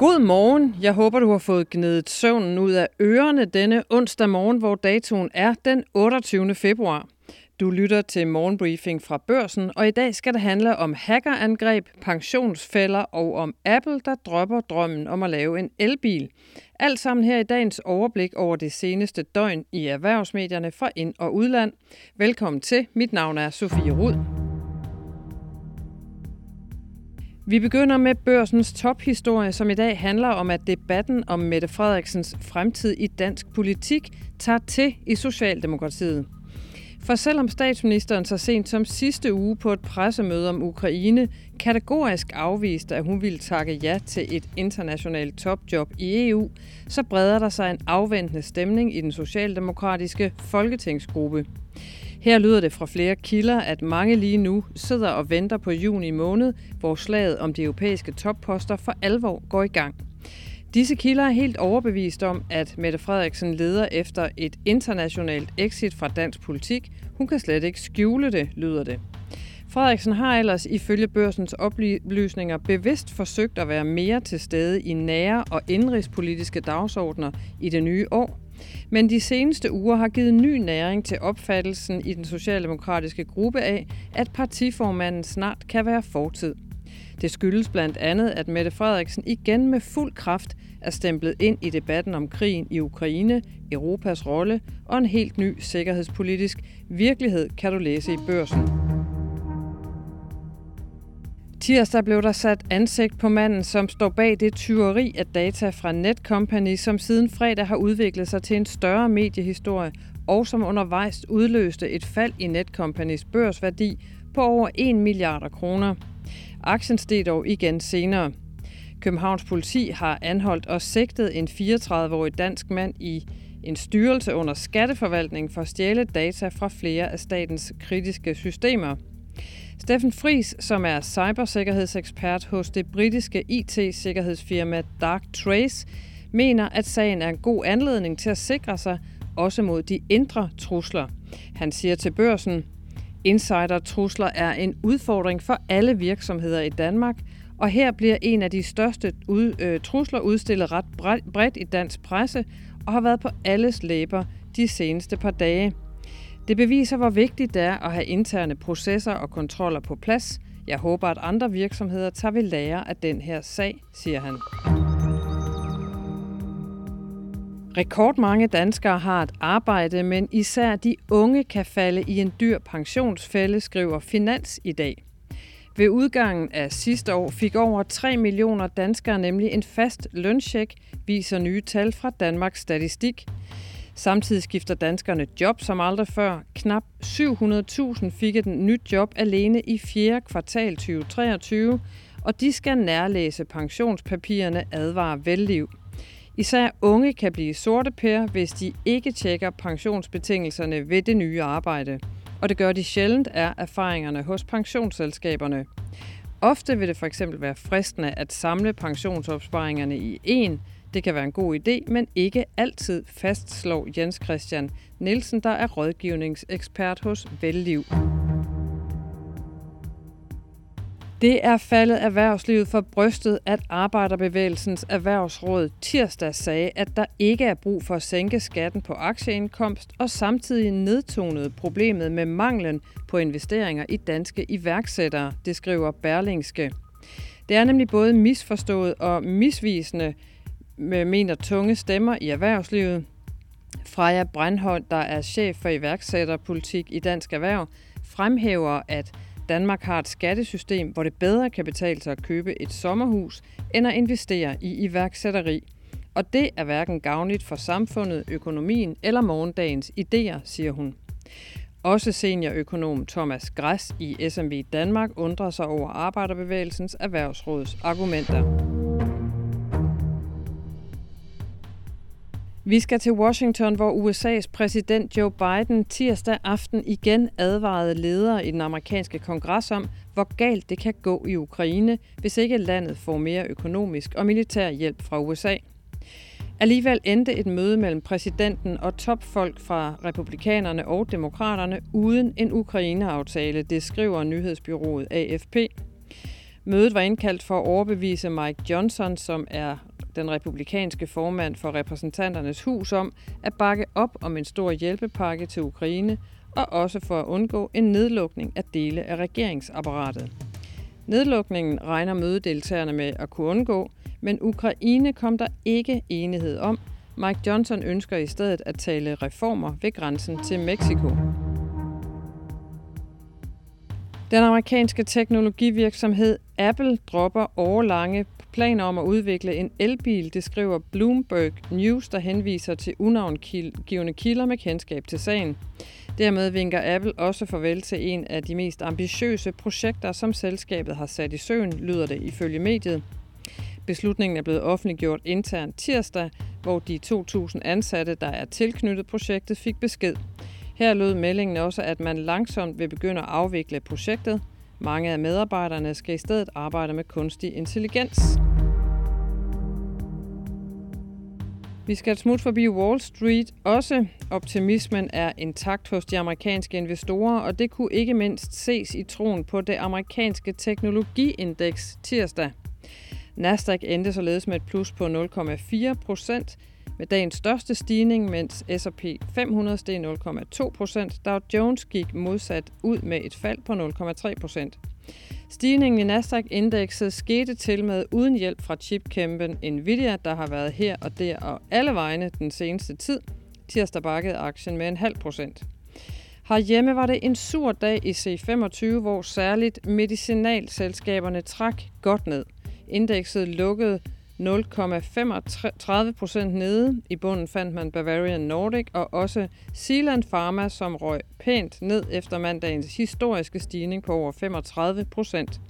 God morgen. Jeg håber, du har fået gnedet søvnen ud af ørerne denne onsdag morgen, hvor datoen er den 28. februar. Du lytter til morgenbriefing fra børsen, og i dag skal det handle om hackerangreb, pensionsfælder og om Apple, der dropper drømmen om at lave en elbil. Alt sammen her i dagens overblik over det seneste døgn i erhvervsmedierne fra ind- og udland. Velkommen til. Mit navn er Sofie Rud. Vi begynder med børsens tophistorie, som i dag handler om, at debatten om Mette Frederiksens fremtid i dansk politik tager til i Socialdemokratiet. For selvom statsministeren så sent som sidste uge på et pressemøde om Ukraine kategorisk afviste, at hun ville takke ja til et internationalt topjob i EU, så breder der sig en afventende stemning i den socialdemokratiske folketingsgruppe. Her lyder det fra flere kilder, at mange lige nu sidder og venter på juni måned, hvor slaget om de europæiske topposter for alvor går i gang. Disse kilder er helt overbevist om, at Mette Frederiksen leder efter et internationalt exit fra dansk politik. Hun kan slet ikke skjule det, lyder det. Frederiksen har ellers ifølge børsens oplysninger bevidst forsøgt at være mere til stede i nære og indrigspolitiske dagsordner i det nye år. Men de seneste uger har givet ny næring til opfattelsen i den socialdemokratiske gruppe af, at partiformanden snart kan være fortid. Det skyldes blandt andet, at Mette Frederiksen igen med fuld kraft er stemplet ind i debatten om krigen i Ukraine, Europas rolle og en helt ny sikkerhedspolitisk virkelighed, kan du læse i børsen. Tirsdag blev der sat ansigt på manden, som står bag det tyveri af data fra Netcompany, som siden fredag har udviklet sig til en større mediehistorie, og som undervejs udløste et fald i Netcompany's børsværdi på over 1 milliarder kroner. Aktien steg dog igen senere. Københavns politi har anholdt og sigtet en 34-årig dansk mand i en styrelse under skatteforvaltningen for at stjæle data fra flere af statens kritiske systemer. Steffen Fris, som er cybersikkerhedsekspert hos det britiske IT-sikkerhedsfirma Dark Trace, mener, at sagen er en god anledning til at sikre sig også mod de indre trusler. Han siger til børsen, Insider-trusler er en udfordring for alle virksomheder i Danmark, og her bliver en af de største ud, øh, trusler udstillet ret bredt i dansk presse og har været på alles læber de seneste par dage. Det beviser, hvor vigtigt det er at have interne processer og kontroller på plads. Jeg håber, at andre virksomheder tager ved lære af den her sag, siger han. Rekordmange danskere har et arbejde, men især de unge kan falde i en dyr pensionsfælde, skriver Finans i dag. Ved udgangen af sidste år fik over 3 millioner danskere nemlig en fast løncheck, viser nye tal fra Danmarks Statistik. Samtidig skifter danskerne job som aldrig før. Knap 700.000 fik et nyt job alene i 4. kvartal 2023, og de skal nærlæse pensionspapirerne advarer velliv. Især unge kan blive sorte pære, hvis de ikke tjekker pensionsbetingelserne ved det nye arbejde. Og det gør de sjældent er erfaringerne hos pensionsselskaberne. Ofte vil det for eksempel være fristende at samle pensionsopsparingerne i en, det kan være en god idé, men ikke altid fastslår Jens Christian Nielsen, der er rådgivningsekspert hos Velliv. Det er faldet erhvervslivet for brystet, at Arbejderbevægelsens Erhvervsråd tirsdag sagde, at der ikke er brug for at sænke skatten på aktieindkomst, og samtidig nedtonede problemet med manglen på investeringer i danske iværksættere, det skriver Berlingske. Det er nemlig både misforstået og misvisende, mener tunge stemmer i erhvervslivet. Freja Brandhold, der er chef for iværksætterpolitik i Dansk Erhverv, fremhæver, at Danmark har et skattesystem, hvor det bedre kan betale sig at købe et sommerhus, end at investere i iværksætteri. Og det er hverken gavnligt for samfundet, økonomien eller morgendagens idéer, siger hun. Også seniorøkonom Thomas Græs i SMV Danmark undrer sig over Arbejderbevægelsens Erhvervsråds argumenter. Vi skal til Washington, hvor USA's præsident Joe Biden tirsdag aften igen advarede ledere i den amerikanske kongres om, hvor galt det kan gå i Ukraine, hvis ikke landet får mere økonomisk og militær hjælp fra USA. Alligevel endte et møde mellem præsidenten og topfolk fra republikanerne og demokraterne uden en Ukraine-aftale, det skriver nyhedsbyrået AFP. Mødet var indkaldt for at overbevise Mike Johnson, som er den republikanske formand for repræsentanternes hus om at bakke op om en stor hjælpepakke til Ukraine, og også for at undgå en nedlukning af dele af regeringsapparatet. Nedlukningen regner mødedeltagerne med at kunne undgå, men Ukraine kom der ikke enighed om. Mike Johnson ønsker i stedet at tale reformer ved grænsen til Mexico. Den amerikanske teknologivirksomhed Apple dropper årlange planer om at udvikle en elbil, det skriver Bloomberg News, der henviser til unavngivende kilder med kendskab til sagen. Dermed vinker Apple også farvel til en af de mest ambitiøse projekter, som selskabet har sat i søen, lyder det ifølge mediet. Beslutningen er blevet offentliggjort internt tirsdag, hvor de 2.000 ansatte, der er tilknyttet projektet, fik besked. Her lød meldingen også, at man langsomt vil begynde at afvikle projektet. Mange af medarbejderne skal i stedet arbejde med kunstig intelligens. Vi skal smut forbi Wall Street. Også optimismen er intakt hos de amerikanske investorer, og det kunne ikke mindst ses i troen på det amerikanske teknologiindeks tirsdag. Nasdaq endte således med et plus på 0,4 procent, med dagens største stigning, mens S&P 500 steg 0,2 procent. Dow Jones gik modsat ud med et fald på 0,3 procent. Stigningen i Nasdaq-indekset skete til med uden hjælp fra chipkæmpen Nvidia, der har været her og der og alle vegne den seneste tid. Tirsdag bakkede aktien med en halv procent. Herhjemme var det en sur dag i C25, hvor særligt medicinalselskaberne trak godt ned. Indekset lukkede 0,35 procent nede. I bunden fandt man Bavarian Nordic og også Sealand Pharma, som røg pænt ned efter mandagens historiske stigning på over 35 procent.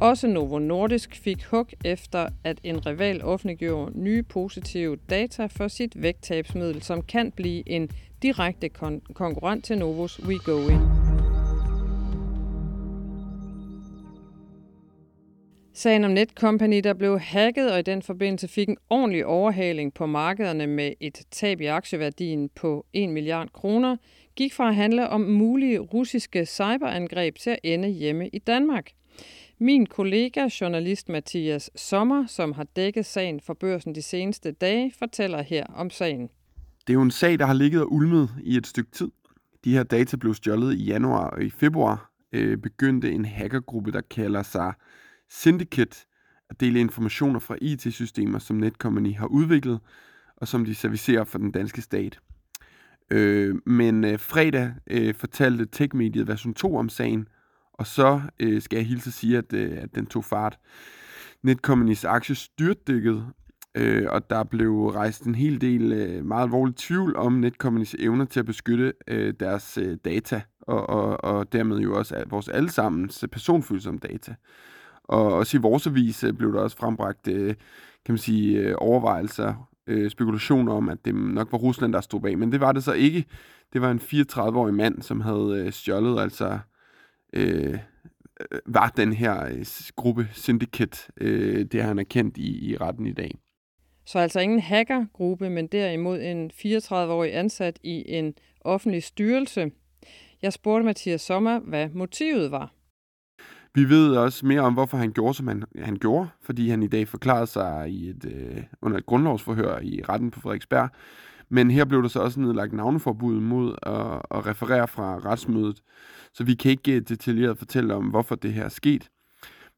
Også Novo Nordisk fik hug efter, at en rival offentliggjorde nye positive data for sit vægttabsmiddel, som kan blive en direkte kon- konkurrent til Novos Wegovy. Sagen om Netcompany, der blev hacket og i den forbindelse fik en ordentlig overhaling på markederne med et tab i aktieværdien på 1 milliard kroner, gik fra at handle om mulige russiske cyberangreb til at ende hjemme i Danmark. Min kollega, journalist Mathias Sommer, som har dækket sagen for børsen de seneste dage, fortæller her om sagen. Det er jo en sag, der har ligget og ulmet i et stykke tid. De her data blev stjålet i januar og i februar øh, begyndte en hackergruppe, der kalder sig Syndicate at dele informationer fra IT-systemer, som Netcompany har udviklet, og som de servicerer for den danske stat. Øh, men øh, fredag øh, fortalte Techmediet version 2 om sagen, og så øh, skal jeg hilse at sige, at, øh, at den tog fart. Netcompany's aktie styrtdykkede, øh, og der blev rejst en hel del øh, meget alvorlig tvivl om Netcompany's evner til at beskytte øh, deres øh, data, og, og, og dermed jo også vores allesammens personfølsomme data. Og også i vores avis øh, blev der også frembragt, øh, kan man sige, øh, overvejelser, spekulationer om, at det nok var Rusland, der stod bag. Men det var det så ikke. Det var en 34-årig mand, som havde stjålet, altså øh, var den her gruppe Syndicate. Øh, det han er kendt i, i retten i dag. Så altså ingen hackergruppe, men derimod en 34-årig ansat i en offentlig styrelse. Jeg spurgte Mathias Sommer, hvad motivet var. Vi ved også mere om, hvorfor han gjorde, som han, han gjorde, fordi han i dag forklarede sig i et, øh, under et grundlovsforhør i retten på Frederiksberg. Men her blev der så også nedlagt navneforbud mod at, at referere fra retsmødet, så vi kan ikke øh, detaljeret fortælle om, hvorfor det her er sket.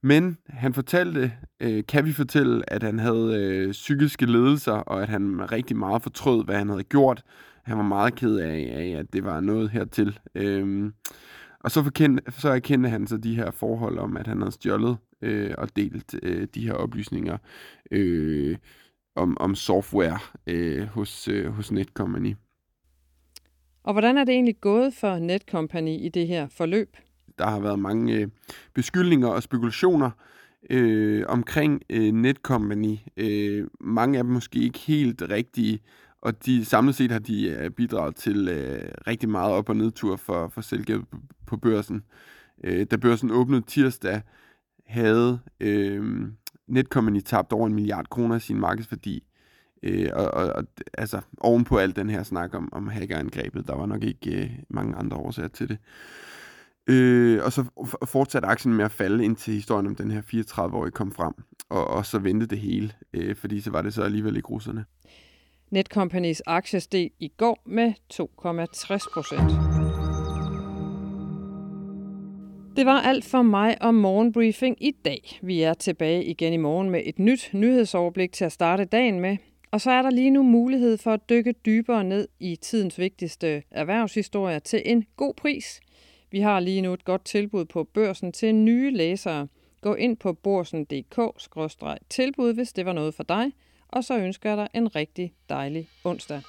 Men han fortalte, øh, kan vi fortælle, at han havde øh, psykiske ledelser, og at han rigtig meget fortrød, hvad han havde gjort. Han var meget ked af, af at det var noget hertil. Øh, og så, forkendte, så erkendte han så de her forhold om, at han havde stjålet øh, og delt øh, de her oplysninger øh, om, om software øh, hos, øh, hos Netcompany. Og hvordan er det egentlig gået for Netcompany i det her forløb? Der har været mange øh, beskyldninger og spekulationer øh, omkring øh, Netcompany. Øh, mange af dem måske ikke helt rigtige og de samlet set har de øh, bidraget til øh, rigtig meget op- og nedtur for, for selskabet på, børsen. Øh, da børsen åbnede tirsdag, havde øh, Netcompany tabt over en milliard kroner af sin markedsværdi. Øh, og, og, og altså ovenpå al den her snak om, om hackerangrebet, der var nok ikke øh, mange andre årsager til det. Øh, og så fortsatte aktien med at falde, indtil historien om den her 34-årige kom frem. Og, og så vendte det hele, øh, fordi så var det så alligevel ikke russerne. Netcompanies aktie steg i går med 2,60 procent. Det var alt for mig om morgenbriefing i dag. Vi er tilbage igen i morgen med et nyt nyhedsoverblik til at starte dagen med. Og så er der lige nu mulighed for at dykke dybere ned i tidens vigtigste erhvervshistorier til en god pris. Vi har lige nu et godt tilbud på børsen til nye læsere. Gå ind på borsen.dk-tilbud, hvis det var noget for dig, og så ønsker jeg dig en rigtig dejlig onsdag.